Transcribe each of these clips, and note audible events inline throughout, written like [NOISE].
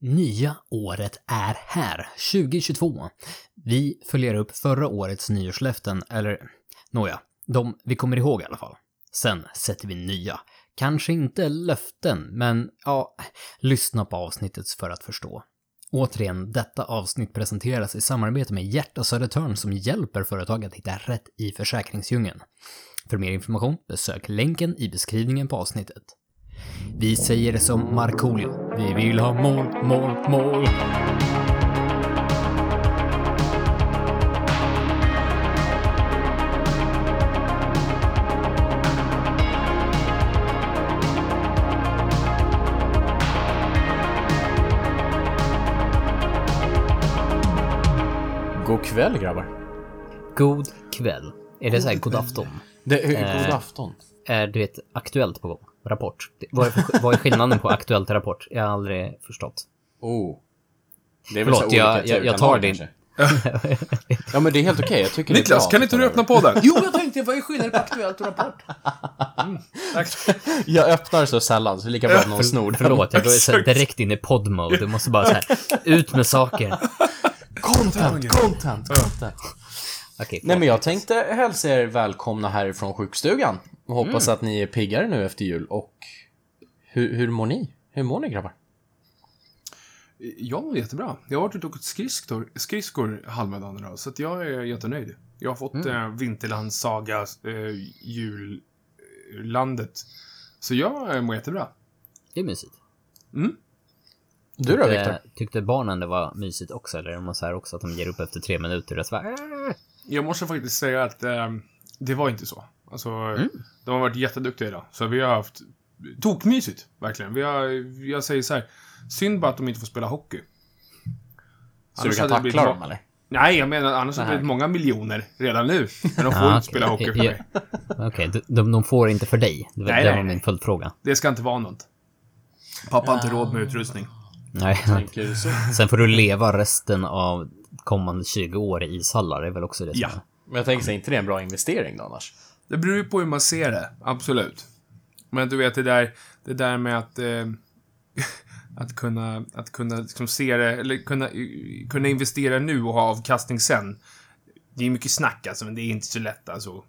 Nya året är här, 2022. Vi följer upp förra årets nyårslöften, eller nåja, de vi kommer ihåg i alla fall. Sen sätter vi nya. Kanske inte löften, men ja, lyssna på avsnittet för att förstå. Återigen, detta avsnitt presenteras i samarbete med Hjärta Södertörn som hjälper företag att hitta rätt i försäkringsdjungeln. För mer information besök länken i beskrivningen på avsnittet. Vi säger det som Markoolio. Vi vill ha mål, mål, mål. God kväll grabbar. God kväll. Är det så här god afton? Det, god Eh, afton. Är du vet, aktuellt på gång? Rapport? Vad är, för, [LAUGHS] vad är skillnaden på aktuellt och rapport? Jag har aldrig förstått. Oh. Det är väl Förlåt, jag- jag- jag tar din-. [LAUGHS] Ja men det är helt okej, jag tycker Niklas, det är kan bra. inte du öppna podden? Jo, jag tänkte, vad är skillnaden på aktuellt och rapport? Tack. [LAUGHS] Jag öppnar så sällan, så det är lika bra att någon snor den. Förlåt, jag går direkt in i podd-mode. Du måste bara så här, ut med saker. Content, content, content. Okej, Nej men jag tänkte hälsa er välkomna härifrån sjukstugan. Och hoppas att ni är piggare nu efter jul. Och hur, hur mår ni? Hur mår ni grabbar? Jag mår jättebra. Jag har varit ute och åkt skridskor, skridskor halva dagen idag, så att jag är jättenöjd. Jag har fått Mm. eh, Vinterlands saga, eh, jullandet. Så jag eh, mår jättebra. det är mysigt. Du då Viktor? Tyckte, barnen det var mysigt också, eller är de så här också att de ger upp efter tre minuter och så bara. Jag måste faktiskt säga att eh, det var inte så. Alltså, Mm. de har varit jätteduktiga idag. Så vi har haft tokmysigt, verkligen. Vi har, jag säger så här, synd bara att de inte får spela hockey. Så du Annars kan det blivit tackla dem eller? Nej, jag menar annars hade det blivit många miljoner redan nu. Men de [LAUGHS] får Ja, inte spela hockey för mig. Okej, de, de, de får inte för dig. Det, var- Nej, det var nej. min följdfråga. Det ska inte vara något. Pappa har inte råd med utrustning. Nej. Du? Sen får du leva resten av kommande 20 år i ishallar, det är väl också det som Ja. är. Men jag tänker, så inte det en bra investering då annars? Det beror ju på hur man ser det, absolut. Men du vet, det där, det där med att... Eh, [LAUGHS] att kunna, att kunna liksom se det, eller kunna, kunna investera nu och ha avkastning sen. Det är mycket snack alltså, men det är inte så lätt alltså.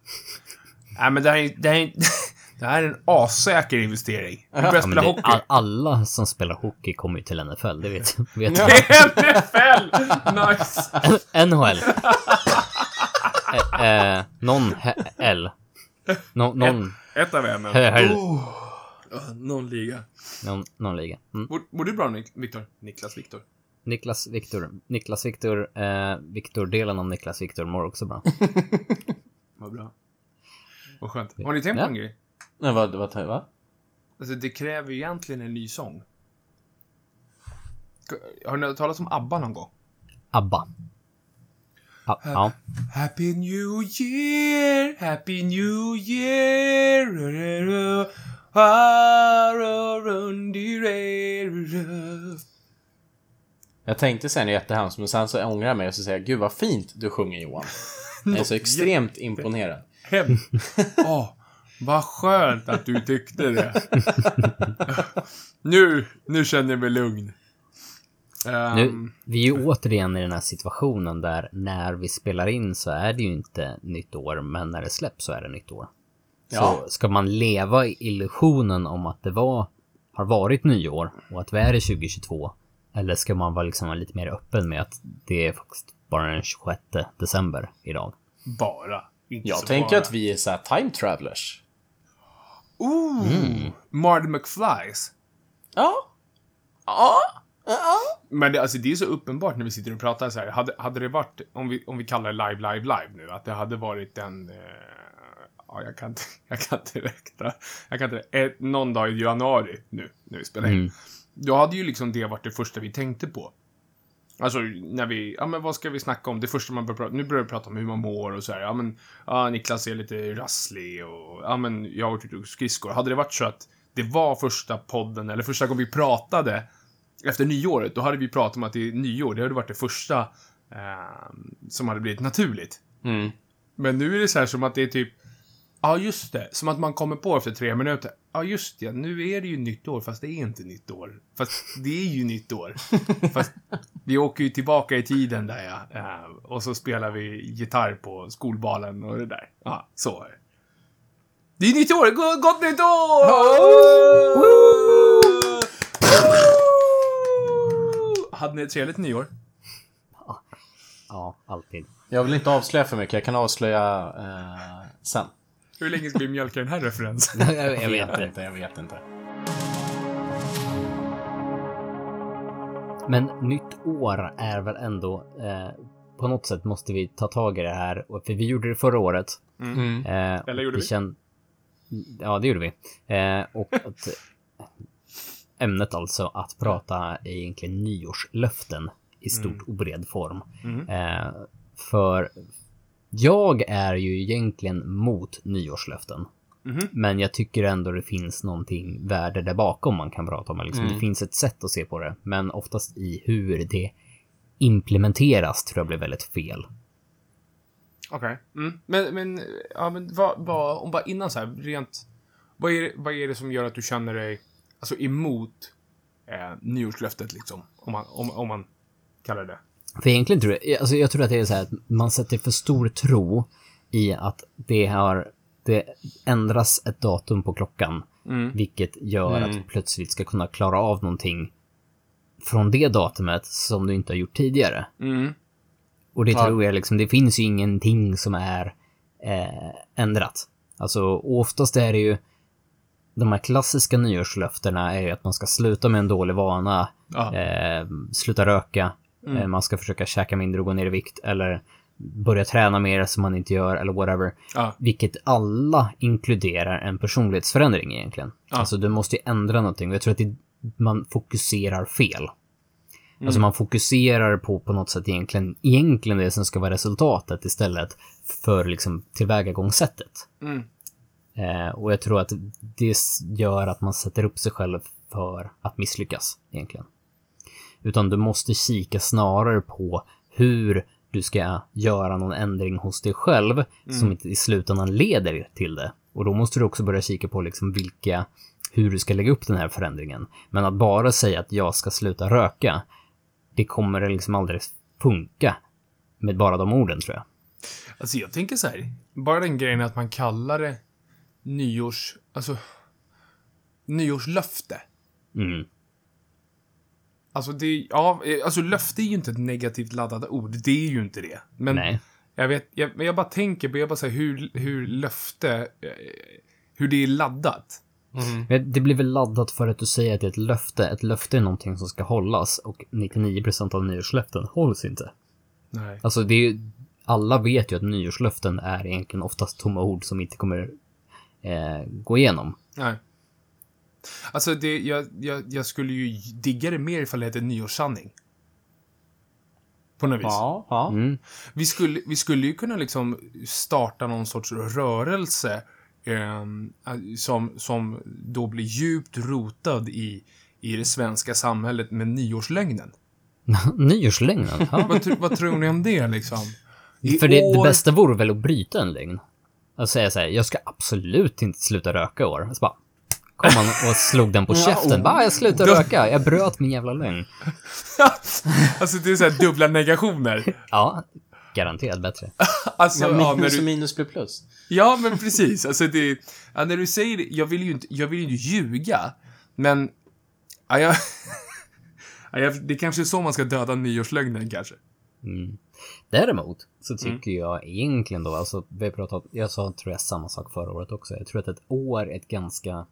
Nej, men det här är, det här är, [LAUGHS] det här är en assäker investering. Du börjar Ja, spela det, hockey. all, alla som spelar hockey kommer ju till NFL, det vet, vet Ja. du. [LAUGHS] NFL! Nice! NHL. eh, eh, någon L. Nå, någon, Ett av en. he- he- Någon liga. någon, någon liga. Mm. Mår mår du bra, Viktor? Niklas Viktor? Niklas Viktor. Niklas Viktor. Eh, Viktor-delen av Niklas Viktor mår också bra. [LAUGHS] Vad bra. Vad skönt. Har ni tänkt på en grej? Nej, vad, vad, va? Alltså, det kräver ju egentligen en ny sång. Har ni hört talas om ABBA någon gång? ABBA. Ja, ja. Happy New Year, Happy New Year. ru, ru. Jag tänkte säga något jättehemskt, men sen så ångrar jag mig och så säger jag, gud vad fint du sjunger Johan. [LAUGHS] Jag är så extremt imponerad. Hem. [LAUGHS] Åh, vad skönt att du tyckte det. nu, nu känner jag mig lugn. Ehm, Nu, vi är ju återigen i den här situationen där när vi spelar in så är det ju inte nytt år, men när det släpps så är det nytt år. Ja. Så ska man leva i illusionen om att det var, har varit nyår och att vi är i 2022, eller ska man vara liksom lite mer öppen med att det är faktiskt bara den 26 december idag? Bara. Inte Jag tänker bara. att vi är så här time travelers. Ooh! Mm. Marty McFlys. Ja. Ja. Ja. Men det, alltså, det är så uppenbart när vi sitter och pratar så här. Hade, hade det varit, om vi, om vi kallar det live, live, live nu, att det hade varit en... Eh, ja, jag kan inte, [LAUGHS] jag kan inte räkna. Jag kan inte, ett, någon dag i januari nu, när vi spelar in. Mm. Då hade ju liksom det varit det första vi tänkte på. Alltså, när vi, ja men vad ska vi snacka om? Det första man börjar prata, nu börjar vi prata om hur man mår och så här. Ja men, ja Niklas är lite rasslig och, ja men, jag har varit ute och skridskor. Hade det varit så att det var första podden, eller första gången vi pratade efter nyåret, då hade vi pratat om att det är nyår. Det hade varit det första eh, som hade blivit naturligt. Mm. Men nu är det så här som att det är typ Ja, just det. Som att man kommer på efter tre minuter. Ja, just det. Nu är det ju nytt år, fast det är inte nytt år. Fast det är ju nytt år. [LAUGHS] Fast vi åker ju tillbaka i tiden där, ja. Eh, Och så spelar vi gitarr på skolbalen och det där. Ja, så är det. Är nytt år! Go- Gott nytt år! Hade ni ett trevligt nyår? Ja, alltid. Jag vill inte avslöja för mycket, jag kan avslöja eh, sen. Hur länge ska vi mjölka den här referensen? jag, [LAUGHS] jag vet inte. jag vet inte. Men nytt år är väl ändå, eh, på något sätt måste vi ta tag i det här. För vi gjorde det förra året. Mm. Eh, Eller gjorde vi? känn- Ja, det gjorde vi. Eh, och att, [LAUGHS] ämnet alltså att prata egentligen nyårslöften i stort Mm. och bred form. Eh, för jag är ju egentligen mot nyårslöften. Mhm. Men jag tycker ändå det finns någonting värde där bakom man kan prata om. Liksom, Mm. Det finns ett sätt att se på det, men oftast i hur det implementeras tror jag blir väldigt fel. Okej. Mm. Men, men, ja, men vad, vad, om bara innan så här, rent... Vad är, vad är det som gör att du känner dig alltså, emot eh, nyårslöftet, liksom? Om man, om, om man kallar det För egentligen tror jag, alltså jag tror att det är så här att man sätter för stor tro i att det har, det ändras ett datum på klockan, Mm. vilket gör Mm. att du plötsligt ska kunna klara av någonting från det datumet som du inte har gjort tidigare. Mm. Och det Ja. tror jag liksom, det finns ju ingenting som är eh, ändrat. Alltså oftast är det ju de här klassiska nyårslöftena är ju att man ska sluta med en dålig vana, eh, sluta röka, Mm. eh, man ska försöka käka mindre och gå ner i vikt eller börja träna mer som man inte gör eller whatever. Ja. Vilket alla inkluderar en personlighetsförändring egentligen. Ja. Alltså du måste ju ändra någonting och jag tror att det, man fokuserar fel. Mm. Alltså man fokuserar på på något sätt egentligen, egentligen det som ska vara resultatet istället för liksom tillvägagångssättet. Mm. Eh, och jag tror att det gör att man sätter upp sig själv för att misslyckas egentligen. Utan du måste kika snarare på hur du ska göra någon ändring hos dig själv som inte i slutändan leder till det. Och då måste du också börja kika på liksom vilka, hur du ska lägga upp den här förändringen. Men att bara säga att jag ska sluta röka, det kommer liksom aldrig funka med bara de orden tror jag. Alltså jag tänker så här, bara den grejen att man kallar det nyårs... Alltså... Nyårslöfte. Mm. Alltså det, ja, eh, alltså löfte är ju inte ett negativt laddat ord. Det är ju inte det. Men Nej. jag vet, jag, men jag bara tänker på, jag bara säger hur, hur löfte, eh, hur det är laddat. Men Det blir väl laddat för att du säger att det är ett löfte. Ett löfte är någonting som ska hållas och 99% av nyårslöften hålls inte. Nej. Alltså det är ju, alla vet ju att nyårslöften är egentligen oftast tomma ord som inte kommer eh, gå igenom. Nej. Alltså det, jag, jag, jag skulle ju digga det mer ifall det hette nyårssanning. På något vis. Ja, ja. Mm. Vi skulle, vi skulle ju kunna liksom starta någon sorts rörelse ehm, som, som då blir djupt rotad i, i det svenska samhället med nyårslögnen. [LAUGHS] Nyårslögnen? Ja. Vad, vad tror ni om det liksom? I För det, det år- bästa vore väl att bryta en lögn? Att säga så här, jag ska absolut inte sluta röka i år. Och så bara, kom han och slog den på [LAUGHS] käften. Bara, jag slutar Då- röka. Jag bröt min jävla lögn. [LAUGHS] alltså det är så här dubbla negationer. [LAUGHS] Ja, garanterat bättre. Alltså, Ja, ja, när minus och du, minus blir plus. ja men precis. Alltså det, ja, när du säger det, jag vill ju inte, jag vill ju inte ljuga. Men, ja, jag, ja, jag, det kanske är så man ska döda nyårslögnen kanske. Mm. Däremot så tycker jag egentligen då, alltså vi har pratat, jag sa tror jag samma sak förra året också. Jag tror att ett år är ett ganska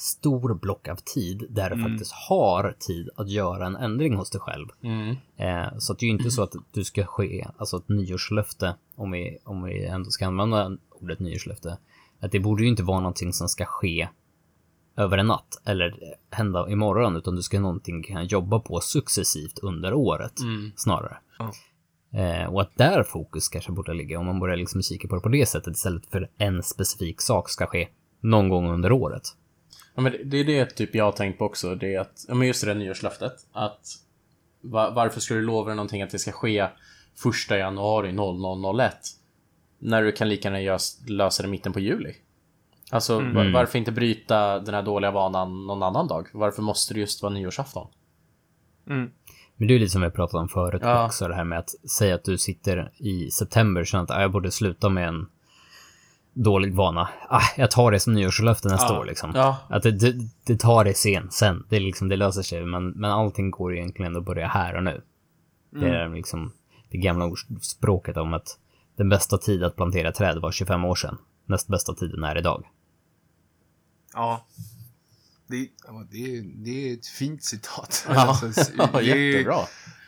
stor block av tid där du faktiskt har tid att göra en ändring hos dig själv. Mm. Eh, så att det är ju inte så att du ska ske, alltså ett nyårslöfte, om vi, om vi ändå ska använda ordet nyårslöfte, att det borde ju inte vara någonting som ska ske över en natt eller hända imorgon, utan du ska någonting kan jobba på successivt under året Mm. snarare. Ja. Eh, och att där fokus kanske borde ligga, om man börjar liksom kika på det på det sättet istället för en specifik sak ska ske någon gång under året. Ja, men det, det är det typ jag har tänkt på också. Det är att, ja men just det där nyårslöftet. Att va, varför ska du lova dig någonting att det ska ske första januari 0001? när du kan lika gärna lösa det mitten på juli? Alltså, var, varför inte bryta den här dåliga vanan någon annan dag? Varför måste det just vara nyårsafton? Men det är ju lite som vi pratade om förut Ja. också, det här med att säga att du sitter i september och känner att jag borde sluta med en dålig vana. Ah, jag tar det som nyårslöfte nästa Ja. år liksom. Ja. Att det, det, det tar det sen, sen. Det, liksom, det löser sig, men, men allting går egentligen att börja här och nu. Det är liksom det gamla ordspråket om att den bästa tid att plantera träd var 25 år sedan. Näst bästa tiden är idag. Ja. Det, det, är, det är ett fint citat. Ja, [LAUGHS] Alltså, det, [LAUGHS] jättebra.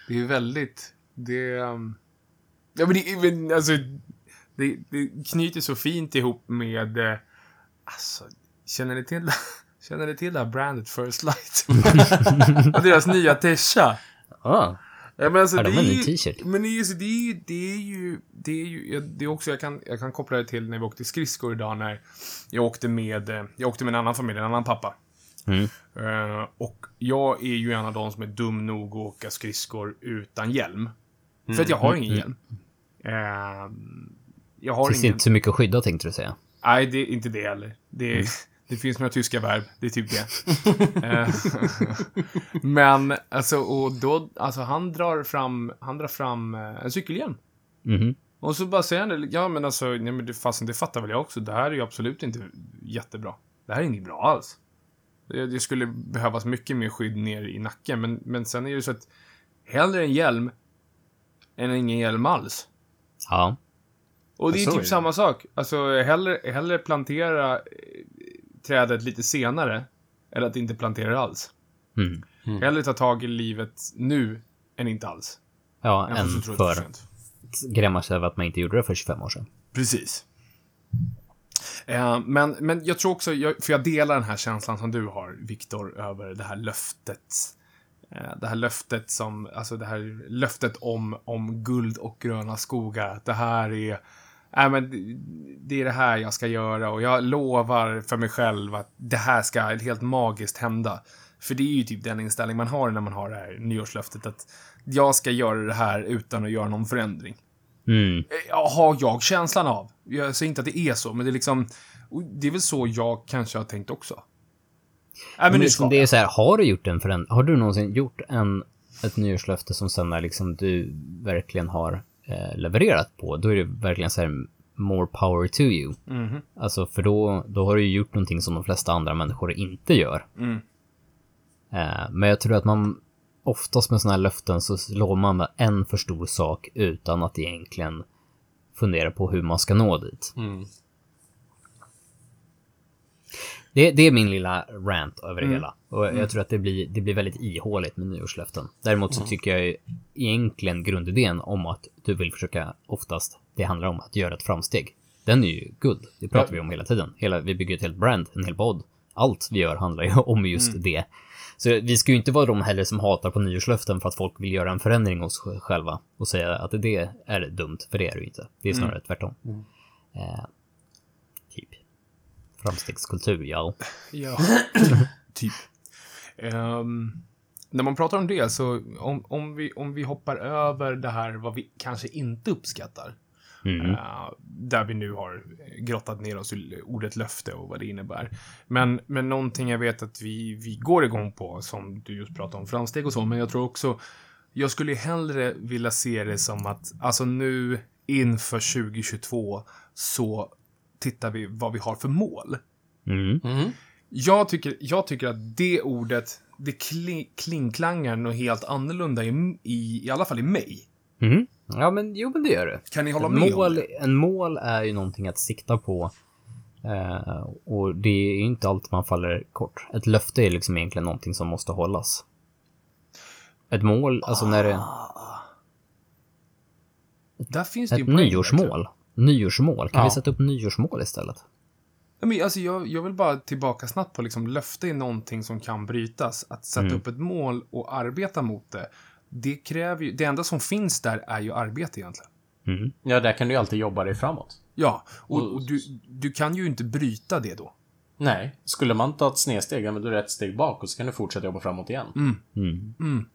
det är väldigt... Det, um, ja, men det, är- men alltså, det, det knyter så fint ihop med... eh, Alltså, känner ni till, [LAUGHS] känner ni till det här brandet First Light? [LAUGHS] Och deras nya Tesha. Ah, Ja, men alltså, Har de det en är ny t-shirt? Men det är, ju, det är ju, det är ju, det är ju, det är också, jag kan, jag kan koppla det till när vi åkte skridskor idag när jag åkte med, eh, jag åkte med en annan familj, en annan pappa. Mm. Eh, och jag är ju en av de som är dum nog att åka skridskor utan hjälm. För att jag har ingen hjälm. Eh, jag har finns ingen... inte så mycket att skydda tänkte du säga. Nej, det är inte det heller. Det, det finns några tyska verb, det är typ det. [LAUGHS] Eh, Men, alltså, och då, alltså han drar fram, han drar fram eh, en cykelhjälm. Mhm. Och så bara säger han, ja men alltså, nej men det, fasen, det fattar väl jag också. Det här är ju absolut inte jättebra. Det här är inte bra alls. Det, det skulle behövas mycket mer skydd ner i nacken, men, men sen är det så att hellre en hjälm än ingen hjälm alls. Ja. Och det är typ det. samma sak. Alltså, hellre, hellre plantera eh, trädet lite senare, eller att inte plantera alls. Mm. Hellre ta tag i livet nu, än inte alls. Ja, än det för sent. grämma sig över att man inte gjorde det för 25 år sedan. Precis. Eh, men, men jag tror också, jag, för jag delar den här känslan som du har, Viktor, över det här löftet. Eh, det här löftet som, alltså det här löftet om, om guld och gröna skogar. Det här är, nej men det- är det här jag ska göra och jag lovar för mig själv att det här ska helt magiskt hända. För det är ju typ den inställning man har när man har det här nyårslöftet att jag ska göra det här utan att göra någon förändring. Mm. Ja, har jag känslan av. Jag säger inte att det är så, men det är liksom... Det är väl så jag kanske har tänkt också. Nej, men Men liksom, det är så här, har du gjort en förändring? Har du någonsin gjort en, ett nyårslöfte som sen är liksom du verkligen har eh, levererat på? Då är det verkligen så här, more power to you. Mhm. Alltså, för då, då har du ju gjort någonting som de flesta andra människor inte gör. Mm. Eh, men jag tror att man oftast med sådana här löften så lovar man med en för stor sak utan att egentligen fundera på hur man ska nå dit. Mm. Det, det är min lilla rant över det Mm. hela. Och jag tror att det blir, det blir väldigt ihåligt med nyårslöften. Däremot så tycker jag ju egentligen grundidén om att du vill försöka oftast, det handlar om att göra ett framsteg. Den är ju guld. Det pratar Ja. vi om hela tiden. Hela, vi bygger ett helt brand, en hel podd. Allt vi gör handlar ju [LAUGHS] om just det. Så vi ska ju inte vara de heller som hatar på nyårslöften för att folk vill göra en förändring hos själva och säga att det är dumt, för det är det ju inte. Det är snarare tvärtom. Eh. Framstegskultur, ja. Ja, [LAUGHS] typ. Ehm, när man pratar om det, så om, om, vi, om vi hoppar över det här vad vi kanske inte uppskattar. Mm. eh, där vi nu har grottat ner oss i ordet löfte och vad det innebär. Men, men någonting jag vet att vi, vi går igång på, som du just pratade om, framsteg och så, men jag tror också, jag skulle hellre vilja se det som att, alltså nu inför 2022 så tittar vi vad vi har för mål. Mm. Mm. Jag tycker, jag tycker att det ordet, det kli, klingklangar något helt annorlunda i, i, i alla fall i mig. Mm. Ja, men jo, men det gör det. Kan ni hålla Ett med om mål, det? en mål är ju någonting att sikta på. Eh, och det är ju inte alltid man faller kort. Ett löfte är liksom egentligen någonting som måste hållas. Ett mål, alltså när det... Där finns det ju Ett en poäng, verkligen. nyårsmål. Nyårsmål. Kan Ja. vi sätta upp nyårsmål istället? Ja, men alltså, jag, jag vill bara tillbaka snabbt på liksom, löfte är någonting som kan brytas. Att sätta Mm. upp ett mål och arbeta mot det. Det kräver ju, det enda som finns där är ju arbete egentligen. Mm. Ja, där kan du ju alltid jobba dig framåt. Ja, och, Och- du, du kan ju inte bryta det då. Nej, skulle man ta ett snedsteg, är det ett steg bak och så kan du fortsätta jobba framåt igen. Mm. Mm.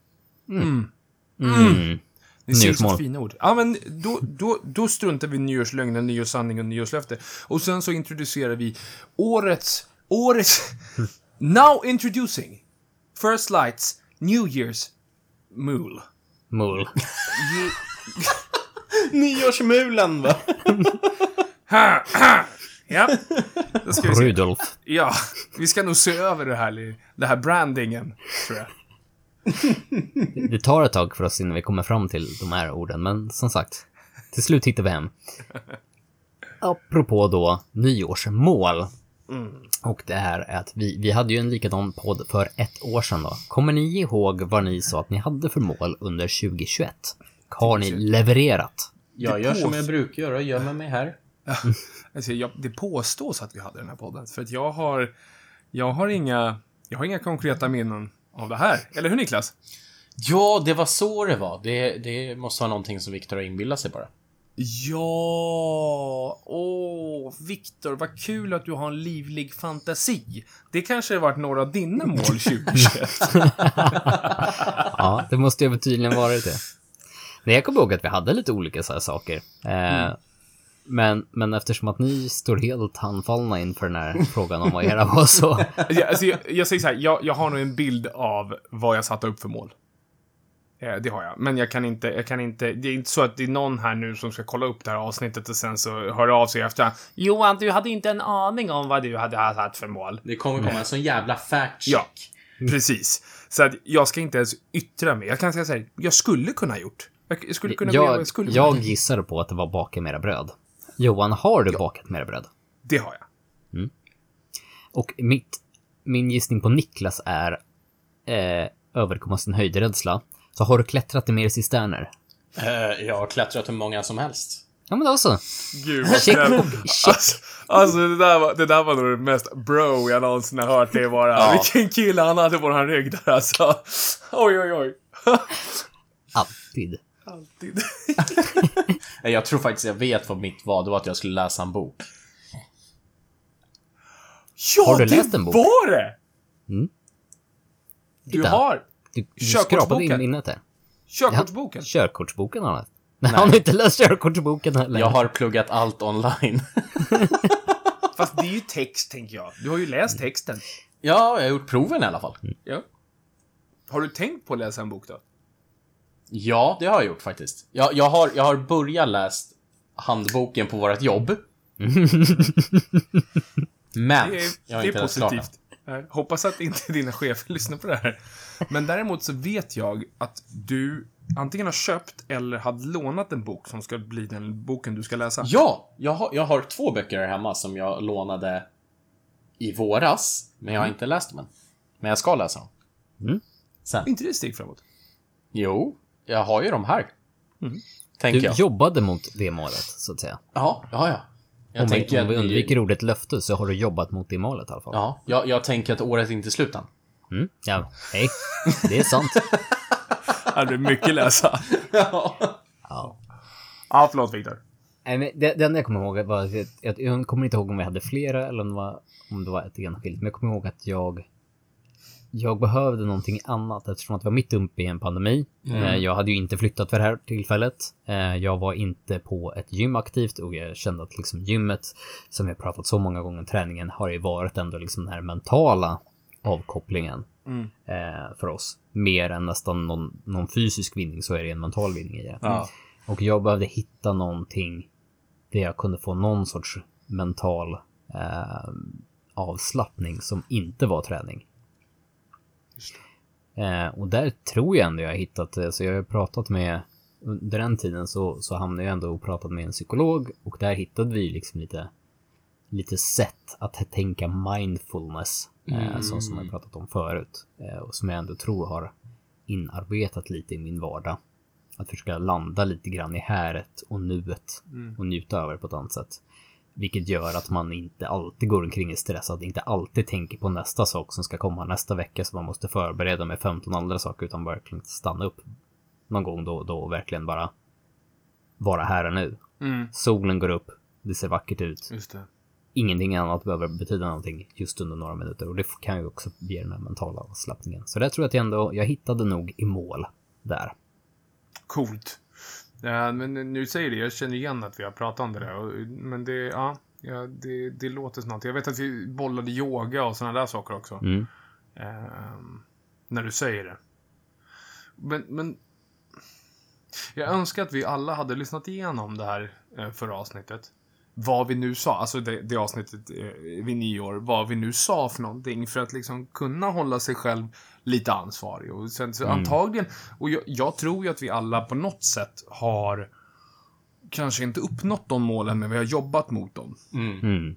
Mm. Ni ser Nyårsmål. så fina ord. Ja, men då, då, då struntar vi i nyårslögnen, nyårssanning och nyårslöfte. Och sen så introducerar vi årets, årets, [LAUGHS] now introducing, First Lights, New Year's Mool. Mul. [LAUGHS] Nyårsmulen va? [LAUGHS] Ja, då ska vi se. Rudolf. Ja, vi ska nog se över det här, det här brandingen, tror jag. Det tar ett tag för oss innan vi kommer fram till de här orden, men som sagt, till slut hittar vi hem. Apropå då nyårsmål. Och det här är att vi, vi hade ju en likadan podd för ett år sedan då. Kommer ni ihåg vad ni sa att ni hade för mål under 2021? Har ni levererat? Jag gör som jag brukar göra, gömmer mig här. Alltså, jag, det påstås att vi hade den här podden, för att jag har, jag har inga, jag har inga konkreta minnen av det här. Eller hur Niklas? Ja, det var så det var. Det, det måste vara någonting som Viktor har inbillat sig bara. Ja, åh, Viktor, vad kul att du har en livlig fantasi. Det kanske har varit några av dina mål [LAUGHS] 2021. Ja, det måste ju tydligen varit det. Nej, jag kommer ihåg att vi hade lite olika så här saker. Eh, men, men eftersom att ni står helt handfallna inför den här frågan om vad era var så... [LAUGHS] Ja, alltså, jag, jag säger så här, jag, jag har nog en bild av vad jag satte upp för mål. Eh, det har jag. Men jag kan inte, jag kan inte, det är inte så att det är någon här nu som ska kolla upp det här avsnittet och sen så hör av sig efter. Johan, du hade inte en aning om vad du hade satt för mål. Det kommer komma en sån jävla fact check. Ja, precis. Så att jag ska inte ens yttra mig. Jag kan säga så här, jag skulle kunna ha gjort. Jag skulle kunna Jag, jag skulle jag kunna. gissar på att det var baka mera bröd. Johan, har du bakat mera bröd? Det har jag. Och mitt, min gissning på Niklas är eh, överkomma sin höjdrädsla. Så har du klättrat i mer cisterner? Eh, jag har klättrat hur många som helst. Ja, men då så. Gud vad Check. snällt. Alltså, alltså det, där var, det där var nog det mest bro jag någonsin har hört det vara. Ja. Vilken kille han hade på den rygg där alltså. Oj, oj, oj. Alltid. Alltid. [LAUGHS] Jag tror faktiskt jag vet vad mitt var. Det var att jag skulle läsa en bok. Ja, Har du det läst en bok? var det! Mm. Du Titta. har Du, du Körkortsboken. skrapade in minnet där. körkortsboken. Körkortsboken har han. [LAUGHS] Nej, han har inte läst körkortsboken heller. Jag har pluggat allt online. [LAUGHS] Fast det är ju text, tänker jag. Du har ju läst texten. ja, jag har gjort proven i alla fall. Ja. Har du tänkt på att läsa en bok då? Ja, det har jag gjort faktiskt. Jag, jag, har, jag har börjat läst handboken på vårt jobb. Men, Det är, jag har det inte är läst klart den. positivt. Hoppas att inte [LAUGHS] dina chefer lyssnar på det här. Men däremot så vet jag att du antingen har köpt eller hade lånat en bok som ska bli den boken du ska läsa. Ja, jag har, jag har två böcker här hemma som jag lånade i våras, men jag har inte läst dem än. Men jag ska läsa dem. Mm. Sen. inte det steg framåt? Jo, jag har ju dem här. Mm. Tänker Du jag. jobade mot det målet, så att säga. Ja, ja, ja. Jag Om vi, tänker om vi att undviker ordet löfte så har du jobbat mot det målet i alla fall. Ja, jag, jag tänker att året är inte slut än. Mm, ja, hej. Det är sant. [LAUGHS] Ja, det är mycket läsa. Ja. Ja, förlåt Viktor. Nej, men det, det enda jag kommer ihåg var att jag, jag, jag kommer inte ihåg om vi hade flera eller om det var, om det var ett enskilt, men jag kommer ihåg att jag jag behövde någonting annat eftersom att vi var mitt uppe i en pandemi. Eh, Jag hade ju inte flyttat för det här tillfället. Eh, Jag var inte på ett gym aktivt och jag kände att liksom gymmet, som har pratat så många gånger om träningen, har ju varit ändå liksom den här mentala avkopplingen Mm. eh, för oss. Mer än nästan någon, någon fysisk vinning så är det en mental vinning i det. Ja. Och jag behövde hitta någonting där jag kunde få någon sorts mental eh, avslappning som inte var träning. Eh, och där tror jag ändå jag har hittat det. Så jag har pratat med, under den tiden så, så hamnade jag ändå och pratade med en psykolog och där hittade vi liksom lite, lite sätt att tänka mindfulness. Eh, som, som jag pratat om förut. Eh, och som jag ändå tror har inarbetat lite i min vardag. Att försöka landa lite grann i häret och nuet och njuta över på ett annat sätt. Vilket gör att man inte alltid går omkring i stressad, inte alltid tänker på nästa sak som ska komma nästa vecka så man måste förbereda med 15 andra saker utan verkligen stanna upp någon gång då och då och verkligen bara vara här och nu. Mm, Solen går upp, det ser vackert ut. det. Ingenting annat behöver betyda någonting just under några minuter och det kan ju också ge den här mentala avslappningen. Så där tror jag att jag ändå, jag hittade nog i mål där. Coolt. Ja, men nu säger det, jag känner igen att vi har pratat om det där. och- Men det, ja, ja det, det låter något. Jag vet att vi bollade yoga och sådana där saker också. Mm. Ehm, när du säger det. Men, men... Jag önskar att vi alla hade lyssnat igenom det här eh, förra avsnittet. Vad vi nu sa, alltså det, det avsnittet eh, vid nyår, vad vi nu sa för någonting för att liksom kunna hålla sig själv lite ansvarig. Och sen så antagligen, och jag, jag tror ju att vi alla på något sätt har kanske inte uppnått de målen, men vi har jobbat mot dem Mm.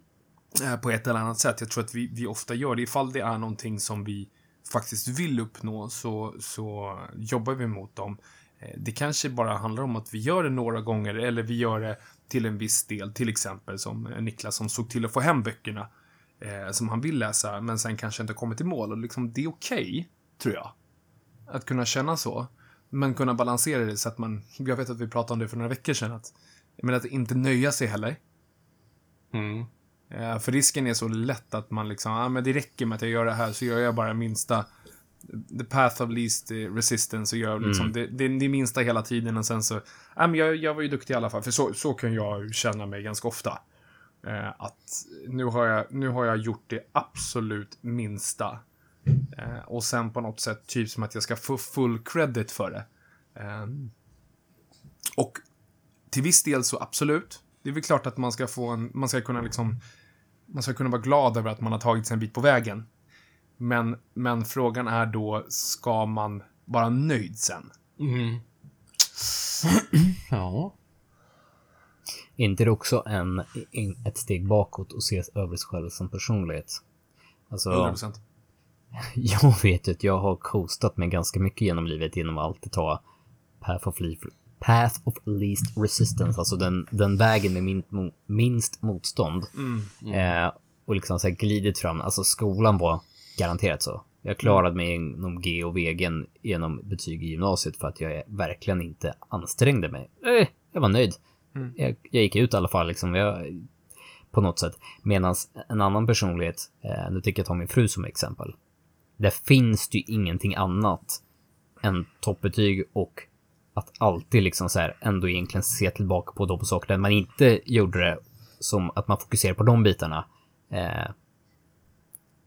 eh, på ett eller annat sätt. Jag tror att vi, vi ofta gör det. Ifall det är någonting som vi faktiskt vill uppnå så, så jobbar vi mot dem. Eh, Det kanske bara handlar om att vi gör det några gånger eller vi gör det till en viss del. Till exempel som eh, Niklas som såg till att få hem böckerna eh, som han vill läsa men sen kanske inte kommer till mål. Och liksom, det är okej, tror jag. Att kunna känna så. Men kunna balansera det så att man, jag vet att vi pratade om det för några veckor sedan, att, men att inte nöja sig heller. Mm. Eh, För risken är så lätt att man liksom, ah, men det räcker med att jag gör det här så gör jag bara minsta the path of least eh, resistance och gör liksom det, det, det minsta hela tiden och sen så, ja men jag, jag var ju duktig i alla fall, för så, så kan jag känna mig ganska ofta. Eh, att nu har, jag, nu har jag gjort det absolut minsta. Eh, och sen på något sätt typ som att jag ska få full credit för det. Eh, och till viss del så absolut. Det är väl klart att man ska få en, man ska kunna liksom, man ska kunna vara glad över att man har tagit sig en bit på vägen. Men, men frågan är då, ska man vara nöjd sen? Mm. ja. Är inte det också en, en, ett steg bakåt och se över sig själv som personlighet? Alltså, 100%. [LAUGHS] jag vet ju att jag har coastat mig ganska mycket genom livet genom att alltid ta path of, least, path of least resistance, alltså den, den vägen med min, minst motstånd. Eh, och liksom så här glidit fram, alltså skolan var garanterat så. Jag klarade mig inom G och VGen genom betyg i gymnasiet för att jag verkligen inte ansträngde mig. Eh, jag var nöjd. Jag, jag gick ut i alla fall liksom. Jag, på något sätt. Medan en annan personlighet, eh, nu tänker jag ta min fru som exempel. Där finns det ju ingenting annat än toppbetyg och att alltid liksom så här ändå egentligen se tillbaka på de saker där man inte gjorde det som att man fokuserar på de bitarna. Eh,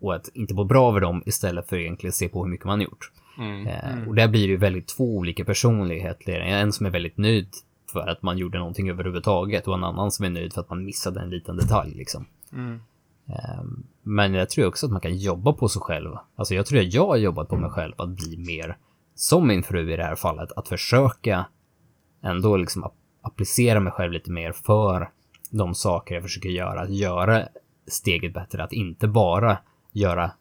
och att inte må bra över dem istället för egentligen se på hur mycket man gjort. Mm. Eh, och där blir det ju väldigt två olika personligheter. En som är väldigt nöjd för att man gjorde någonting överhuvudtaget och en annan som är nöjd för att man missade en liten detalj liksom. Mm. Eh, men jag tror också att man kan jobba på sig själv. Alltså jag tror att jag har jobbat på mig själv att bli mer som min fru i det här fallet. Att försöka ändå liksom ap- applicera mig själv lite mer för de saker jag försöker göra. Att göra steget bättre. Att inte bara göra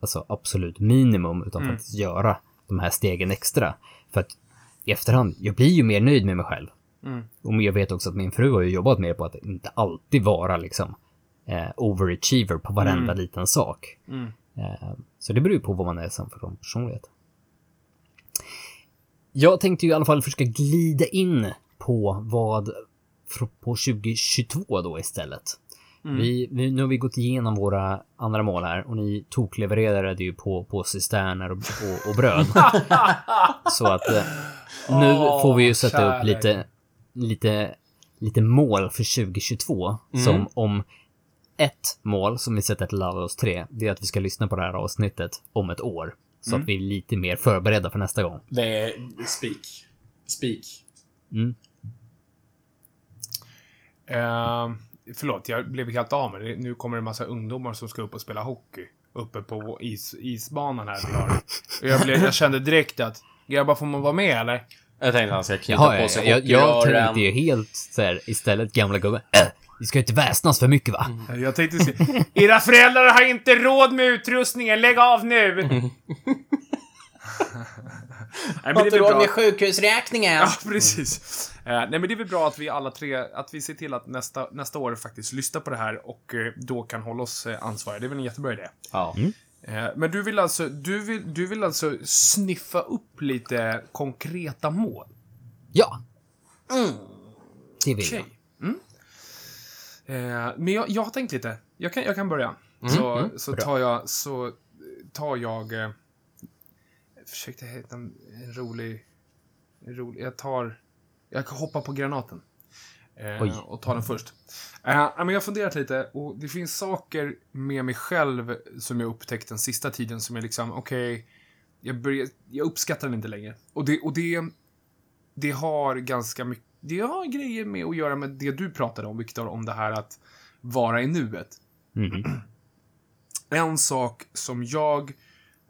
alltså absolut minimum utan Mm. faktiskt göra de här stegen extra. För att i efterhand, jag blir ju mer nöjd med mig själv. Mm. Och jag vet också att min fru har ju jobbat mer på att inte alltid vara liksom eh, overachiever på varenda liten sak. Mm. Eh, så det beror ju på vad man är sen för personlighet. Jag tänkte ju i alla fall försöka glida in på vad på 2022 då istället. Vi, vi, nu har vi gått igenom våra andra mål här och ni toklevererade ju på, på cisterner och, och, och bröd. [LAUGHS] Så att eh, nu Åh, får vi ju sätta upp kärlek. lite, lite, lite mål för 2022. Som om ett mål som vi sätter till alla oss tre, det är att vi ska lyssna på det här avsnittet om ett år. Så att vi är lite mer förberedda för nästa gång. Det är speak. Speak. Mm. Eh, förlåt, jag blev helt av med det. Nu kommer det en massa ungdomar som ska upp och spela hockey. Uppe på is, isbanan här vi har. Och jag, blev, jag kände direkt att, grabbar får man vara med eller? Jag tänkte att han ska knyta Jaha, på jag, sig jag, jag tänkte ju helt så här, istället gamla gubben. Äh, vi ska ju inte väsnas för mycket va? Jag tänkte se, era föräldrar har inte råd med utrustningen, lägg av nu! [LAUGHS] Nej, men Har det inte råd med sjukhusräkningen. Ja, precis. Eh, nej, men det är väl bra att vi alla tre, att vi ser till att nästa, nästa år faktiskt lyssnar på det här och eh, då kan hålla oss eh, ansvariga. Det är väl en jättebra idé. Ja. Eh, men du vill alltså, du vill, du vill alltså sniffa upp lite konkreta mål? Ja. Det vill Okej. jag. Mm. Eh, men jag, jag har tänkt lite. Jag kan, jag kan börja. så så Bra. tar jag, så tar jag... Eh, jag försökte hitta en, en rolig... En rolig... Jag tar... Jag kan hoppa på granaten. Eh, och ta den först. Eh, men jag har funderat lite och det finns saker med mig själv som jag upptäckt den sista tiden som är liksom, okej, jag, börjar- jag uppskattar den inte längre. Och det, och det, det har ganska mycket, det har grejer med att göra med det du pratade om, Viktor, om det här att vara i nuet. Mhm. [CLEARS THROAT] En sak som jag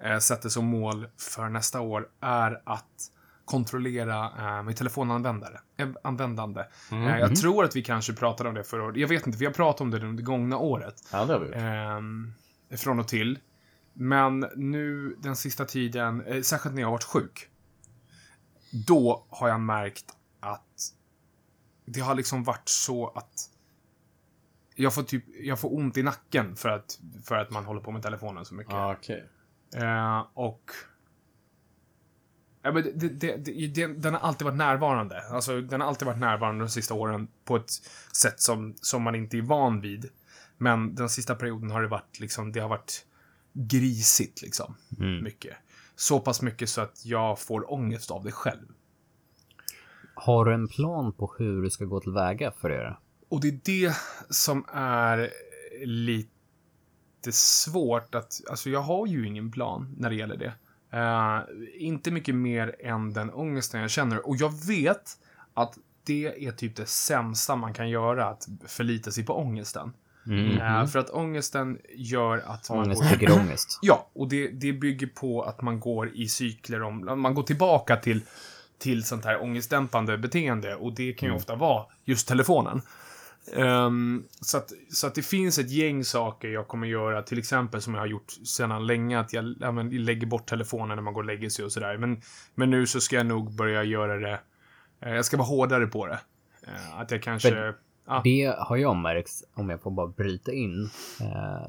eh, sätter som mål för nästa år är att kontrollera eh, mitt telefonanvändare. eh, Användande. Eh, jag tror att vi kanske pratade om det förra året. Jag vet inte, vi har pratat om det under det gångna året. Ja, det har vi gjort. Ehm, från och till. Men nu den sista tiden, eh, särskilt när jag har varit sjuk. Då har jag märkt att det har liksom varit så att jag får typ, jag får ont i nacken för att, för att man håller på med telefonen så mycket. Ja, okej. Eh, och... Ja, men det, det, det, den har alltid varit närvarande. Alltså, den har alltid varit närvarande de sista åren på ett sätt som, som man inte är van vid. Men den sista perioden har det varit liksom, det har varit grisigt liksom. Mm. Mycket. Så pass mycket så att jag får ångest av det själv. Har du en plan på hur du ska gå tillväga för det? Och det är det som är lite svårt att... Alltså, jag har ju ingen plan när det gäller det. Eh, inte mycket mer än den ångesten jag känner. Och jag vet att det är typ det sämsta man kan göra, att förlita sig på ångesten. Mm. Eh, för att ångesten gör att man Ångest går... bygger ångest. [CLEARS THROAT] Ja, och det, det bygger på att man går i cykler om... Man går tillbaka till, till sånt här ångestdämpande beteende och det kan ju ofta vara just telefonen. Ehm, så, att, så att det finns ett gäng saker jag kommer göra, till exempel som jag har gjort sedan länge, att jag, ja, men, lägger bort telefonen när man går och lägger sig och sådär. Men, men nu så ska jag nog börja göra det, eh, jag ska vara hårdare på det. Eh, att jag kanske... Ja, Det har jag märkt, om jag får bara bryta in, eh,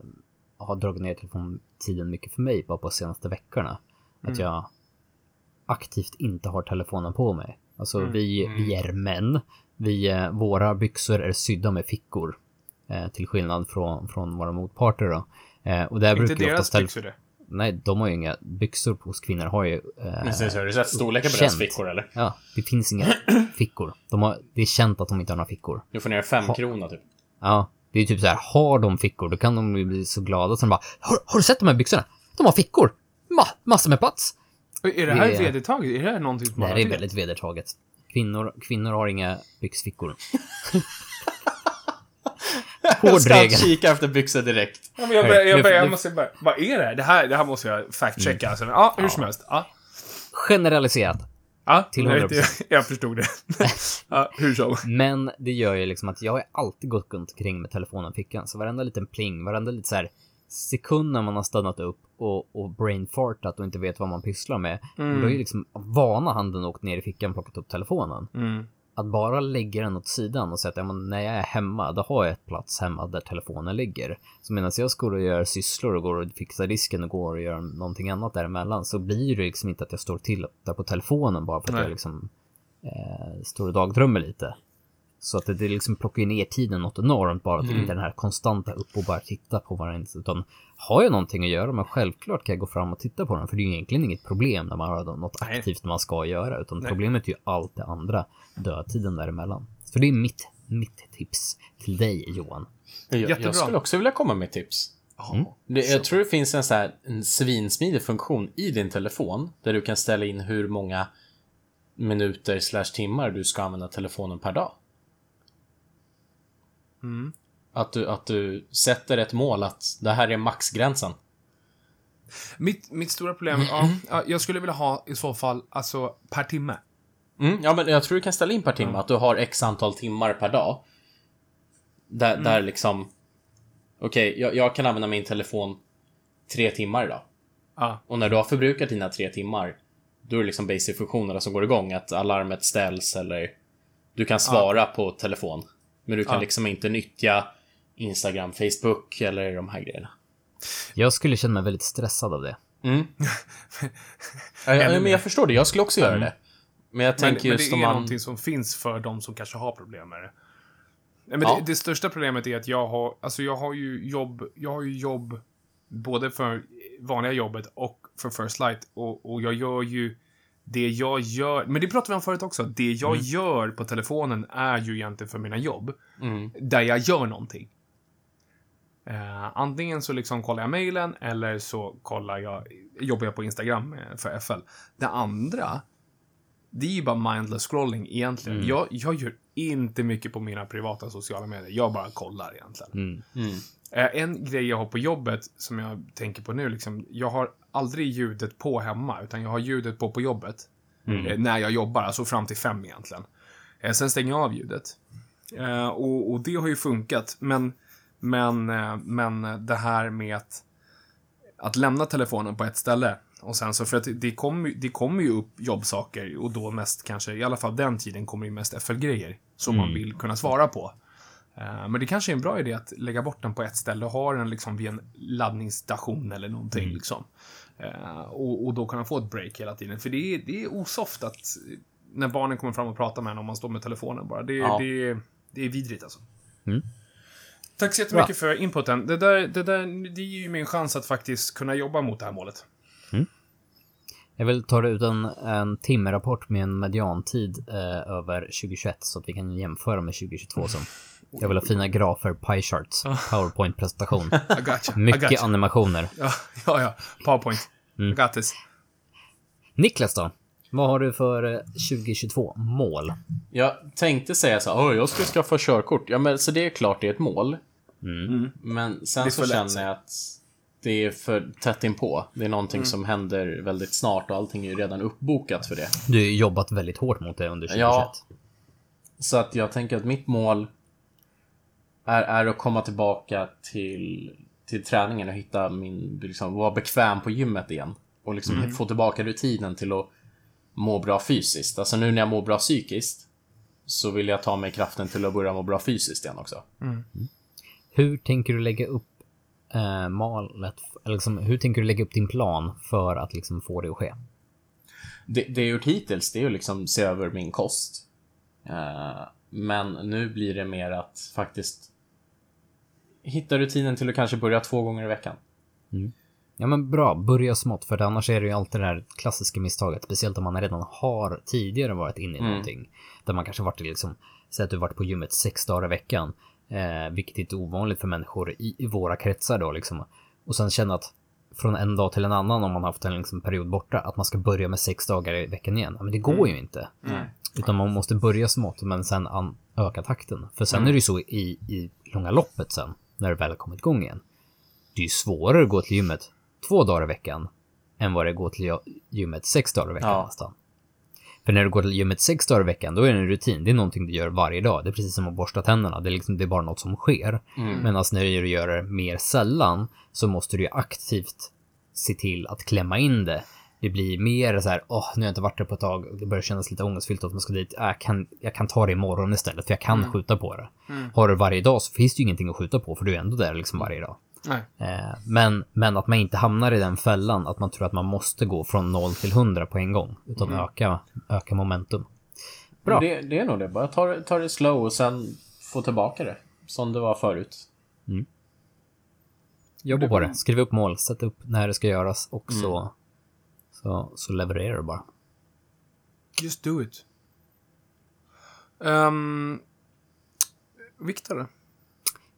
har dragit ner telefontiden mycket för mig bara på senaste veckorna. Att Mm. jag aktivt inte har telefonen på mig. Alltså Mm. vi, vi är män. Vi, eh, våra byxor är sydda med fickor. Eh, till skillnad från, från våra motparter då. Eh, och där inte brukar jag deras oftast... byxor det. Nej, de har ju inga byxor hos kvinnor. Har ju... Eh, Precis, har du sett storleken på deras fickor eller? Ja, det finns inga [CLEARS THROAT] fickor. De har, det är känt att de inte har några fickor. Du får ner fem krona typ. Ja, det är typ så här, har de fickor, då kan de bli så glada som bara, har, har du sett de här byxorna? De har fickor! Ma massor med plats! Är det här Det är- vedertaget? Är det här någonting som Det man här är väldigt vedertaget. Kvinnor, kvinnor har inga byxfickor. [LAUGHS] Jag Hård ska kika efter byxor direkt. Ja, men jag, börjar, jag, börjar, jag måste bara, vad är det här? Det här, det här måste jag fact-checka. Mm. Alltså. Ja, hur som helst. Ja, Generaliserat. ja Till jag, 100%. jag, jag förstod det. [LAUGHS] ja, hur som. Men det gör ju liksom att jag har alltid gått runt omkring med telefonen i fickan. Så varenda liten pling, varenda lite så här sekund när man har stannat upp och, och brainfartat och inte vet vad man pysslar med. Då är ju liksom vana handen åkt ner i fickan och plockat upp telefonen. Mm. Att bara lägga den åt sidan och säga att ja, men när jag är hemma, då har jag ett plats hemma där telefonen ligger. Så medan jag går och gör sysslor och går och fixar disken och går och gör någonting annat däremellan så blir det liksom inte att jag står till där på telefonen bara för att Nej. jag liksom eh, står och dagdrömmer lite. Så att det, det liksom plockar ju ner tiden något enormt bara att Mm. inte den här konstanta upp och bara titta på varandra. Utan har jag någonting att göra, men självklart kan jag gå fram och titta på den. För det är ju egentligen inget problem när man har något Nej. aktivt man ska göra. Utan Nej. problemet är ju allt det andra, dödtiden däremellan. Så det är mitt, mitt tips till dig Johan. Jag, Jättebra. jag skulle också vilja komma med tips. Ja. Det, jag tror det finns en, så här, en svinsmidig funktion i din telefon där du kan ställa in hur många minuter slash timmar du ska använda telefonen per dag. Mm. Att du, att du sätter ett mål att det här är maxgränsen. Mitt, mitt stora problem, ja, ja, jag skulle vilja ha i så fall, alltså per timme. Mm, ja, men jag tror du kan ställa in per timme att du har x antal timmar per dag. Där, där liksom... Okej, jag, jag kan använda min telefon tre timmar idag. Ja. Och när du har förbrukat dina tre timmar, då är det liksom basic-funktionerna som går igång. Att alarmet ställs eller du kan svara på telefon. Men du kan Ja. liksom inte nyttja Instagram, Facebook eller de här grejerna. Jag skulle känna mig väldigt stressad av det. Mm. [LAUGHS] ja, men jag förstår det, jag skulle också göra det. Men jag Men, tänker men det just är om man... någonting som finns för de som kanske har problem med det. Nej, men Ja. det, det största problemet är att jag har, alltså jag har ju jobb, jag har ju jobb både för vanliga jobbet och för First Light och, och jag gör ju det jag gör, men det pratade vi om förut också, det jag gör på telefonen är ju egentligen för mina jobb. Mm. Där jag gör någonting. Eh, antingen så liksom kollar jag mejlen eller så kollar jag, jobbar jag på Instagram eh, för FL. Det andra, det är ju bara mindless scrolling egentligen. Jag, jag gör inte mycket på mina privata sociala medier. Jag bara kollar egentligen. Mm. Mm. Eh, En grej jag har på jobbet som jag tänker på nu, liksom, jag har aldrig ljudet på hemma, utan jag har ljudet på på jobbet. Eh, när jag jobbar, alltså fram till fem egentligen. Eh, sen stänger jag av ljudet. Eh, och, och det har ju funkat, men, men, men det här med att, att lämna telefonen på ett ställe och sen så, för att det kommer, det kommer ju upp jobbsaker och då mest kanske, i alla fall den tiden kommer ju mest FL-grejer som man vill kunna svara på. Men det kanske är en bra idé att lägga bort den på ett ställe och ha den liksom vid en laddningsstation eller någonting. Liksom. Eh, Och, och då kunna få ett break hela tiden. För det är, det är osoft att eh, när barnen kommer fram och pratar med en om man står med telefonen bara. Det, Ja. det, det är vidrigt alltså. Mm. Tack så jättemycket för inputen. Det, där, det, där, det ger ju mig en chans att faktiskt kunna jobba mot det här målet. Jag vill ta ut en, en timrapport med en mediantid eh, över 2021 så att vi kan jämföra med 2022 sen. Jag vill ha fina grafer, pie charts, powerpoint-presentation. [LAUGHS] Mycket animationer. Ja, ja, ja. Powerpoint. I got this. Niklas då? Vad har du för eh, 2022 mål? Jag tänkte säga så här, "Åh, jag ska skaffa körkort. Ja, men så det är klart det är ett mål. Mm. Men sen så känner jag att det är för tätt inpå. Det är Mm. någonting som händer väldigt snart och allting är ju redan uppbokat för det. Du har ju jobbat väldigt hårt mot det under 2021. Ja. Så att jag tänker att mitt mål är, är att komma tillbaka till, till träningen och hitta min, liksom, vara bekväm på gymmet igen. Och liksom Mm. få tillbaka rutinen till att må bra fysiskt. Alltså nu när jag mår bra psykiskt så vill jag ta mig kraften till att börja må bra fysiskt igen också. Hur tänker du lägga upp eh, målet? Eller liksom, hur tänker du lägga upp din plan för att liksom få det att ske? Det, det jag gjort hittills, det är ju liksom se över min kost. Eh, men nu blir det mer att faktiskt hitta rutinen till att kanske börja två gånger i veckan. Ja men bra, börja smått för annars är det ju alltid det här klassiska misstaget, speciellt om man redan har tidigare varit inne i någonting. Där man kanske varit liksom, säg att du varit på gymmet sex dagar i veckan, eh, vilket är inte ovanligt för människor i, i våra kretsar då liksom. Och sen känna att från en dag till en annan om man haft en liksom, period borta, att man ska börja med sex dagar i veckan igen. Men det går ju inte. Utan man måste börja smått men sen an- öka takten. För sen är det ju så i, i långa loppet sen, när det väl kommit igång igen. Det är ju svårare att gå till gymmet två dagar i veckan än vad det är att gå till gymmet sex dagar i veckan Ja. nästan. För när du går till gymmet sex dagar i veckan, då är det en rutin. Det är någonting du gör varje dag. Det är precis som att borsta tänderna. Det är, liksom, det är bara något som sker. Medan när du gör det mer sällan så måste du ju aktivt se till att klämma in det. Det blir mer så här, åh, nu har jag inte varit där på ett tag. Det börjar kännas lite ångestfyllt att man ska dit. Jag, kan, jag kan ta det imorgon istället, för jag kan skjuta på det. Har du varje dag så finns det ju ingenting att skjuta på, för du är ändå där liksom varje dag. Eh, men, men att man inte hamnar i den fällan att man tror att man måste gå från 0 till 100 på en gång. Utan öka, öka momentum. Bra. Det, det är nog det. Bara ta, det- ta det slow och sen få tillbaka det. Som det var förut. Jobba på det. Skriv upp mål. Sätt upp när det ska göras och så, så, så levererar du bara. Just do it. Um, Viktor,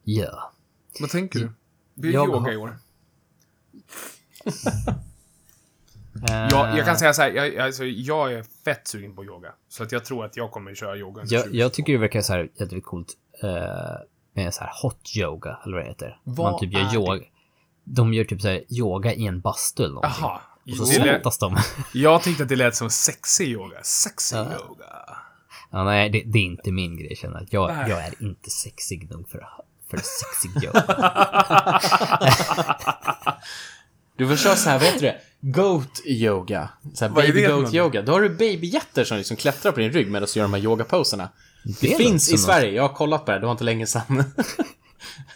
Ja. vad tänker du? Blir Jag yoga har- i år? [LAUGHS] Eh, Jag, jag kan säga så här, jag, alltså, jag är fett sugen på yoga. Så att jag tror att jag kommer köra yoga under jag, 2022. jag tycker det verkar så här jävligt coolt eh, med så här hot yoga, eller vad det heter. Vad Man typ gör det? yoga. De gör typ så här yoga i en bastu eller någonting. Jaha. Och så svettas de. [LAUGHS] jag tyckte att det lät som sexig yoga. Sexy Ja. yoga. Ja, nej, det, det är inte min grej känner jag. Jag, jag är inte sexig nog för, för sexig yoga. [LAUGHS] Du får köra så här, vad heter det? Goat yoga. Så här baby goat något? yoga. Då har du babyjätter som liksom klättrar på din rygg medan du gör de här yogaposerna. Det, Det finns något i Sverige, jag har kollat på det, det var inte länge sedan. [LAUGHS]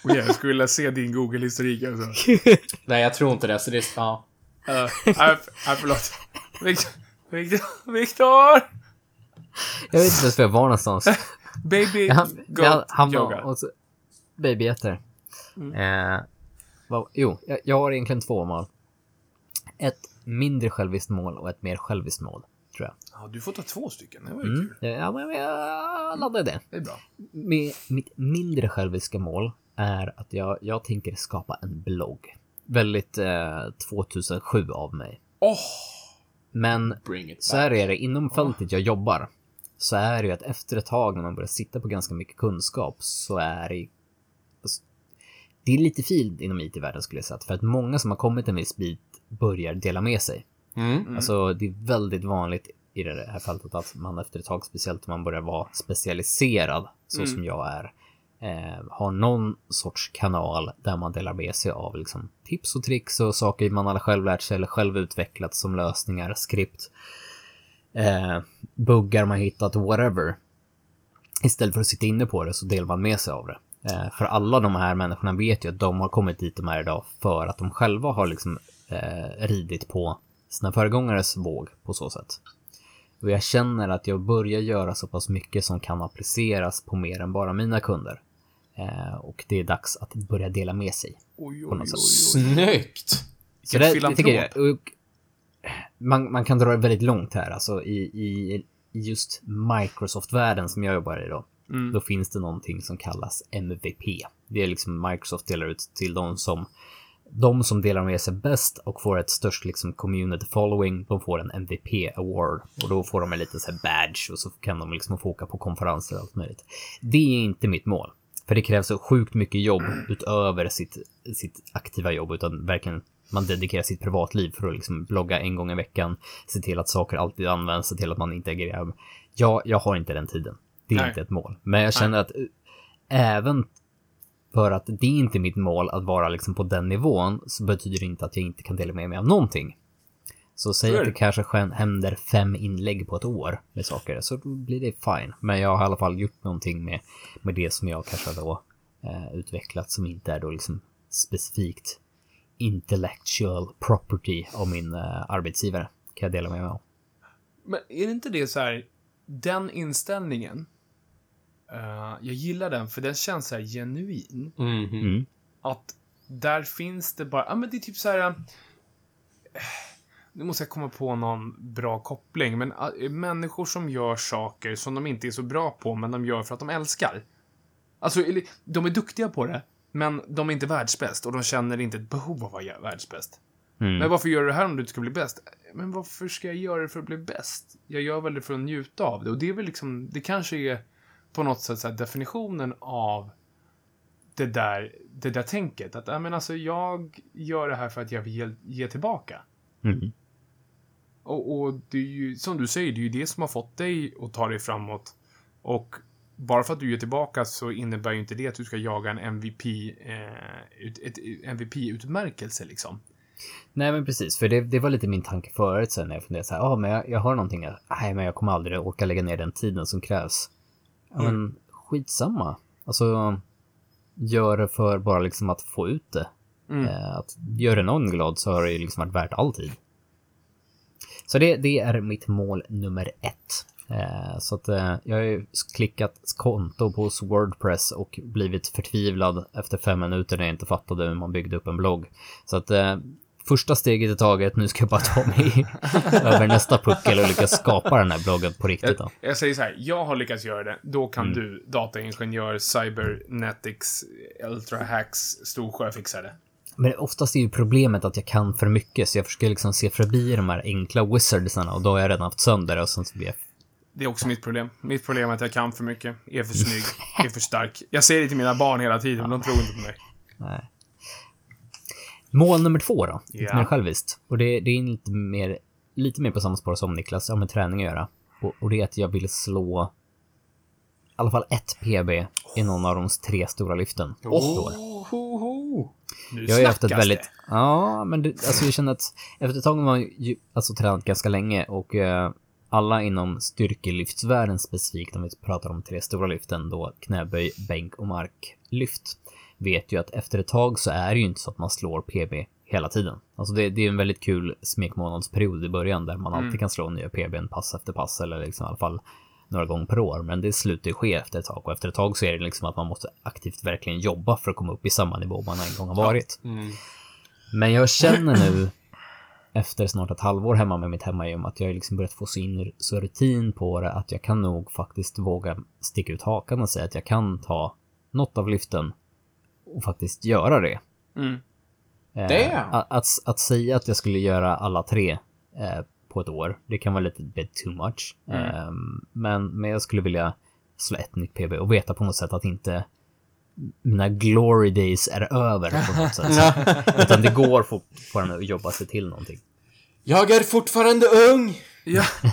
Och jag skulle vilja se din Google-historik alltså. Nej, jag tror inte det, så det är... Ja. Uh, nej, nej, förlåt. Victor, Victor, Victor! Jag vet inte ens var jag var någonstans. Baby Han, goat han, han yoga. och så, babyjätter. Eh, vad, jo, jag, jag har egentligen två mål. Ett mindre själviskt mål och ett mer själviskt mål. tror jag. Ja, du får ta två stycken. Det var ju Mm. kul. Ja, men jag laddade det. Det är bra. Med mitt mindre själviska mål är att jag, jag tänker skapa en blogg. Väldigt eh, 2007 av mig. Åh! Men så här är det, inom fältet jag jobbar, så är det ju att efter ett tag när man börjar sitta på ganska mycket kunskap så är det alltså, det är lite fint inom IT-världen skulle jag säga, för att många som har kommit en viss bit börjar dela med sig. Mm. Alltså det är väldigt vanligt i det här fältet att man efter ett tag, speciellt om man börjar vara specialiserad, så Mm. som jag är, eh, har någon sorts kanal där man delar med sig av liksom, tips och tricks och saker man har själv lärt sig eller själv utvecklat som lösningar, skript, eh, buggar man hittat, whatever. Istället för att sitta inne på det så delar man med sig av det. Eh, för alla de här människorna vet ju att de har kommit dit de är idag för att de själva har liksom eh, ridit på sina föregångares våg på så sätt. Och jag känner att jag börjar göra så pass mycket som kan appliceras på mer än bara mina kunder. Eh, och det är dags att börja dela med sig. Oj, oj, oj, oj. Snyggt! Så det, det tycker jag. Och man, man kan dra det väldigt långt här, alltså i, i, i just Microsoft-världen som jag jobbar i då. Mm. Då finns det någonting som kallas MVP. Det är liksom Microsoft delar ut till de som de som delar med sig bäst och får ett störst liksom community following, de får en MVP award och då får de en liten så här badge och så kan de liksom få åka på konferenser och allt möjligt. Det är inte mitt mål, för det krävs så sjukt mycket jobb utöver sitt, sitt aktiva jobb, utan verkligen man dedikerar sitt privatliv för att liksom blogga en gång i veckan, se till att saker alltid används, se till att man integrerar. Jag, jag har inte den tiden. Det är Nej. inte ett mål. Men jag känner att eh, även för att det är inte mitt mål att vara liksom på den nivån så betyder det inte att jag inte kan dela med mig av någonting. Så säg att det kanske händer fem inlägg på ett år med saker, så då blir det fine. Men jag har i alla fall gjort någonting med, med det som jag kanske då eh, utvecklat som inte är då liksom specifikt intellectual property av min eh, arbetsgivare. Kan jag dela med mig av. Men är det inte det så här, den inställningen, eh, jag gillar den för den känns så här genuin. Mhm. Mm. Att där finns det bara, ja men det är typ så här. eh, Nu måste jag komma på någon bra koppling, men eh, människor som gör saker som de inte är så bra på, men de gör för att de älskar. Alltså, de är duktiga på det, men de är inte världsbäst och de känner inte ett behov av att vara världsbäst. Mm. Men varför gör du det här om du inte ska bli bäst? Men varför ska jag göra det för att bli bäst? Jag gör väl det för att njuta av det. Och det är väl liksom, det kanske är på något sätt definitionen av det där, det där tänket. Att, ja, men alltså, jag gör det här för att jag vill ge, ge tillbaka. Mm. Och, och det är ju, som du säger, det är ju det som har fått dig att ta dig framåt. Och bara för att du ger tillbaka så innebär ju inte det att du ska jaga en MVP, eh, ut, ett MVP-utmärkelse liksom. Nej men precis, för det, det var lite min tanke förut sen när jag funderade så här, ja ah, men jag, jag har någonting, nej men jag kommer aldrig orka lägga ner den tiden som krävs. Ja men skitsamma. Alltså, gör det för bara liksom att få ut det. Mm. Eh, att gör det någon glad så har det ju liksom varit värt all tid. Så det, det är mitt mål nummer ett. Eh, så att eh, jag har ju klickat konto på Wordpress och blivit förtvivlad efter fem minuter när jag inte fattade hur man byggde upp en blogg. Så att eh, första steget i taget, nu ska jag bara ta mig [LAUGHS] över nästa puckel och lyckas skapa den här bloggen på riktigt. Då. Jag, jag säger så här, jag har lyckats göra det. Då kan Mm. du, dataingenjör, cybernetics, ultrahacks, storsjö fixa det. Men oftast är ju problemet att jag kan för mycket, så jag försöker liksom se förbi de här enkla wizardsarna och då har jag redan haft sönder och sen så blir jag Det är också mitt problem. Mitt problem är att jag kan för mycket, är för snygg, är för stark. Jag säger det till mina barn hela tiden, men de tror inte på mig. Nej. Mål nummer två då, lite Ja. mer själviskt. Och det, det är lite mer, lite mer på samma spår som Niklas, har med träning att göra. Och, och det är att jag vill slå i alla fall ett PB i någon av de tre stora lyften. i Nu Jag har ju haft ett väldigt... det. Ja, men det, alltså jag känner att efter ett tag har man ju alltså, tränat ganska länge och eh, alla inom styrkelyftsvärlden specifikt, om vi pratar om tre stora lyften, då knäböj, bänk och marklyft, vet ju att efter ett tag så är det ju inte så att man slår PB hela tiden. Alltså det, det är en väldigt kul smekmånadsperiod i början där man alltid kan slå nya PBn pass efter pass eller liksom i alla fall några gånger per år. Men det slutar ju ske efter ett tag och efter ett tag så är det liksom att man måste aktivt verkligen jobba för att komma upp i samma nivå man en gång har varit. Mm. Men jag känner nu efter snart ett halvår hemma med mitt hemmagym att jag har liksom börjat få så in så rutin på det att jag kan nog faktiskt våga sticka ut hakan och säga att jag kan ta något av lyften och faktiskt göra det. Mm. Eh, att, att, att säga att jag skulle göra alla tre eh, på ett år, det kan vara lite bit too much. Eh, men, men jag skulle vilja slå ett nytt PB och veta på något sätt att inte mina glory days är över på något sätt. [LAUGHS] Utan det går fortfarande att jobba sig till någonting. Jag är fortfarande ung! Ja. [LAUGHS]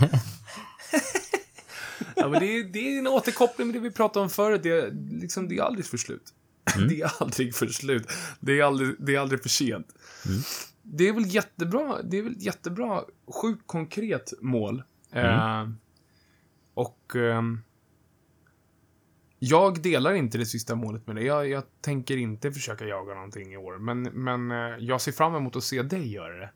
ja, men det är, det är en återkoppling med det vi pratade om förut. Det är, liksom, det är aldrig för slut. [LAUGHS] Det är aldrig för slut. Det är aldrig, det är aldrig för sent. Det är väl jättebra, det är väl jättebra, sjukt konkret mål. Eh, och ehm, jag delar inte det sista målet med dig. Jag, jag tänker inte försöka jaga någonting i år. Men, men eh, jag ser fram emot att se dig göra det.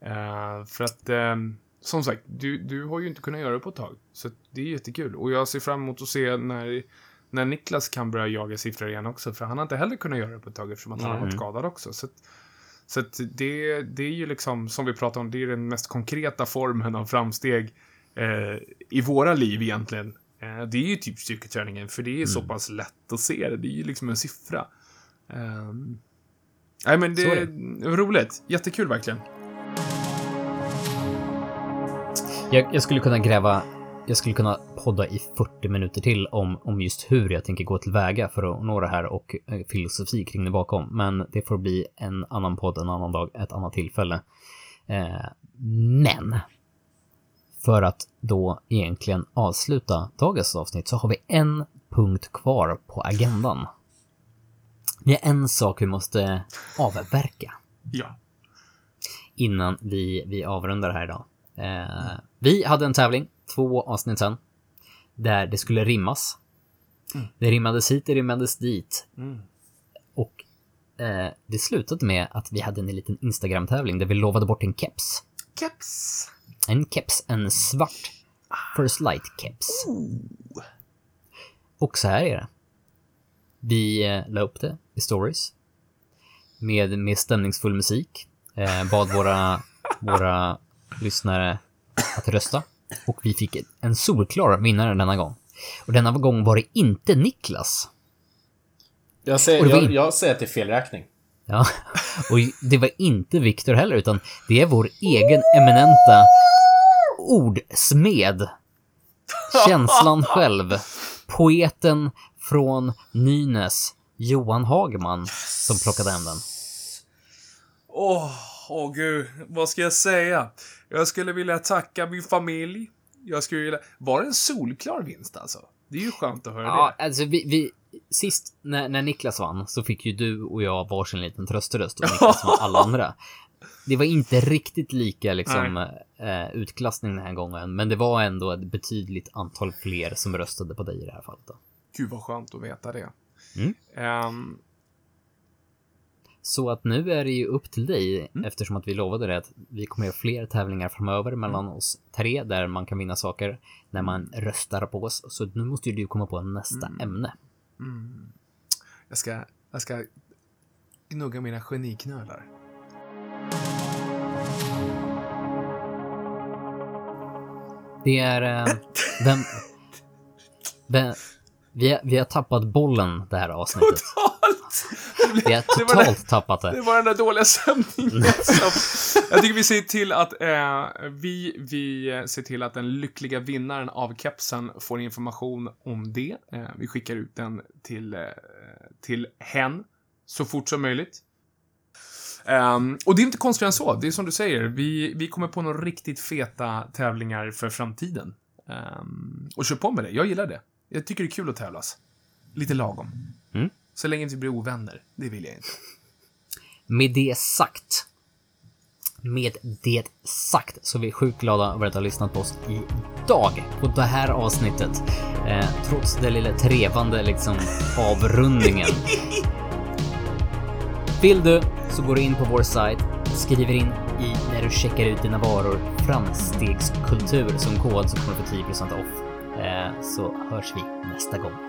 Eh, för att, ehm, som sagt, du, du har ju inte kunnat göra det på ett tag. Så det är jättekul. Och jag ser fram emot att se när, när Niklas kan börja jaga siffror igen också. För han har inte heller kunnat göra det på ett tag eftersom att han har varit skadad också. Så att, så det, det är ju liksom, som vi pratade om, det är den mest konkreta formen av framsteg eh, i våra liv egentligen. Eh, det är ju typ styrketräningen, för det är så pass lätt att se det. Det är ju liksom en siffra. Nej, men det är roligt. Jättekul verkligen. Jag, jag skulle kunna gräva, jag skulle kunna podda i 40 minuter till om, om just hur jag tänker gå tillväga för att nå det här och eh, filosofi kring det bakom. Men det får bli en annan podd, en annan dag, ett annat tillfälle. Eh, men för att då egentligen avsluta dagens avsnitt så har vi en punkt kvar på agendan. Det är en sak vi måste avverka Ja. innan vi, vi avrundar här idag. Eh, vi hade en tävling, två avsnitt sen, där det skulle rimmas. Det rimmades hit, det rimmades dit. Mm. Och eh, det slutade med att vi hade en liten Instagram-tävling där vi lovade bort en keps. Keps. En keps, en svart First Light-keps. Och så här är det. Vi eh, la upp det i stories. Med, med stämningsfull musik. Eh, bad våra, våra lyssnare att rösta. Och vi fick en solklar vinnare denna gång. Och denna gång var det inte Niklas. Jag säger, jag, in- jag säger att det är fel räkning. Ja, och det var inte Viktor heller, utan det är vår egen eminenta ordsmed. Känslan själv. Poeten från Nynäs, Johan Hagman, som plockade hem den. Åh, åh gud, vad ska jag säga? Jag skulle vilja tacka min familj. Jag skulle vilja... Var det en solklar vinst alltså? Det är ju skönt att höra Ja, det. alltså vi, vi sist när, när Niklas vann så fick ju du och jag varsin liten trösteröst och Niklas vann [LAUGHS] alla andra. Det var inte riktigt lika liksom eh, utklassning den här gången, men det var ändå ett betydligt antal fler som röstade på dig i det här fallet. Då. Gud vad skönt att veta det. Mm. Ehm, Så att nu är det ju upp till dig, eftersom att vi lovade det, att vi kommer göra fler tävlingar framöver mellan oss tre, där man kan vinna saker när man röstar på oss. Så nu måste ju du komma på nästa ämne. jag, ska, jag ska gnugga mina geniknölar. Det är... Eh, vem, [LAUGHS] vem, vi, har, vi har tappat bollen det här avsnittet. [LAUGHS] Vi har Det var det- totalt tappat Det det. var den där dåliga stämningen. [LAUGHS] som- jag tycker vi ser till att eh, vi, vi eh, ser till att den lyckliga vinnaren av kepsen får information om det. Eh, vi skickar ut den till, eh, till hen så fort som möjligt. Ehm, och det är inte konstigt än så. Det är som du säger. Vi, vi kommer på några riktigt feta tävlingar för framtiden. Ehm, och kör på med det. Jag gillar det. Jag tycker det är kul att tävlas. Lite lagom. Mm. Så länge vi blir ovänner. Det vill jag inte. Med det sagt. Med det sagt så är vi sjukt glada över att ha lyssnat på oss idag på det här avsnittet. Eh, trots det lilla trevande liksom avrundningen. [LAUGHS] Vill du så går du in på vår sajt, skriver in i när du checkar ut dina varor framstegskultur som kod så kommer du få 10% off. Eh, så hörs vi nästa gång.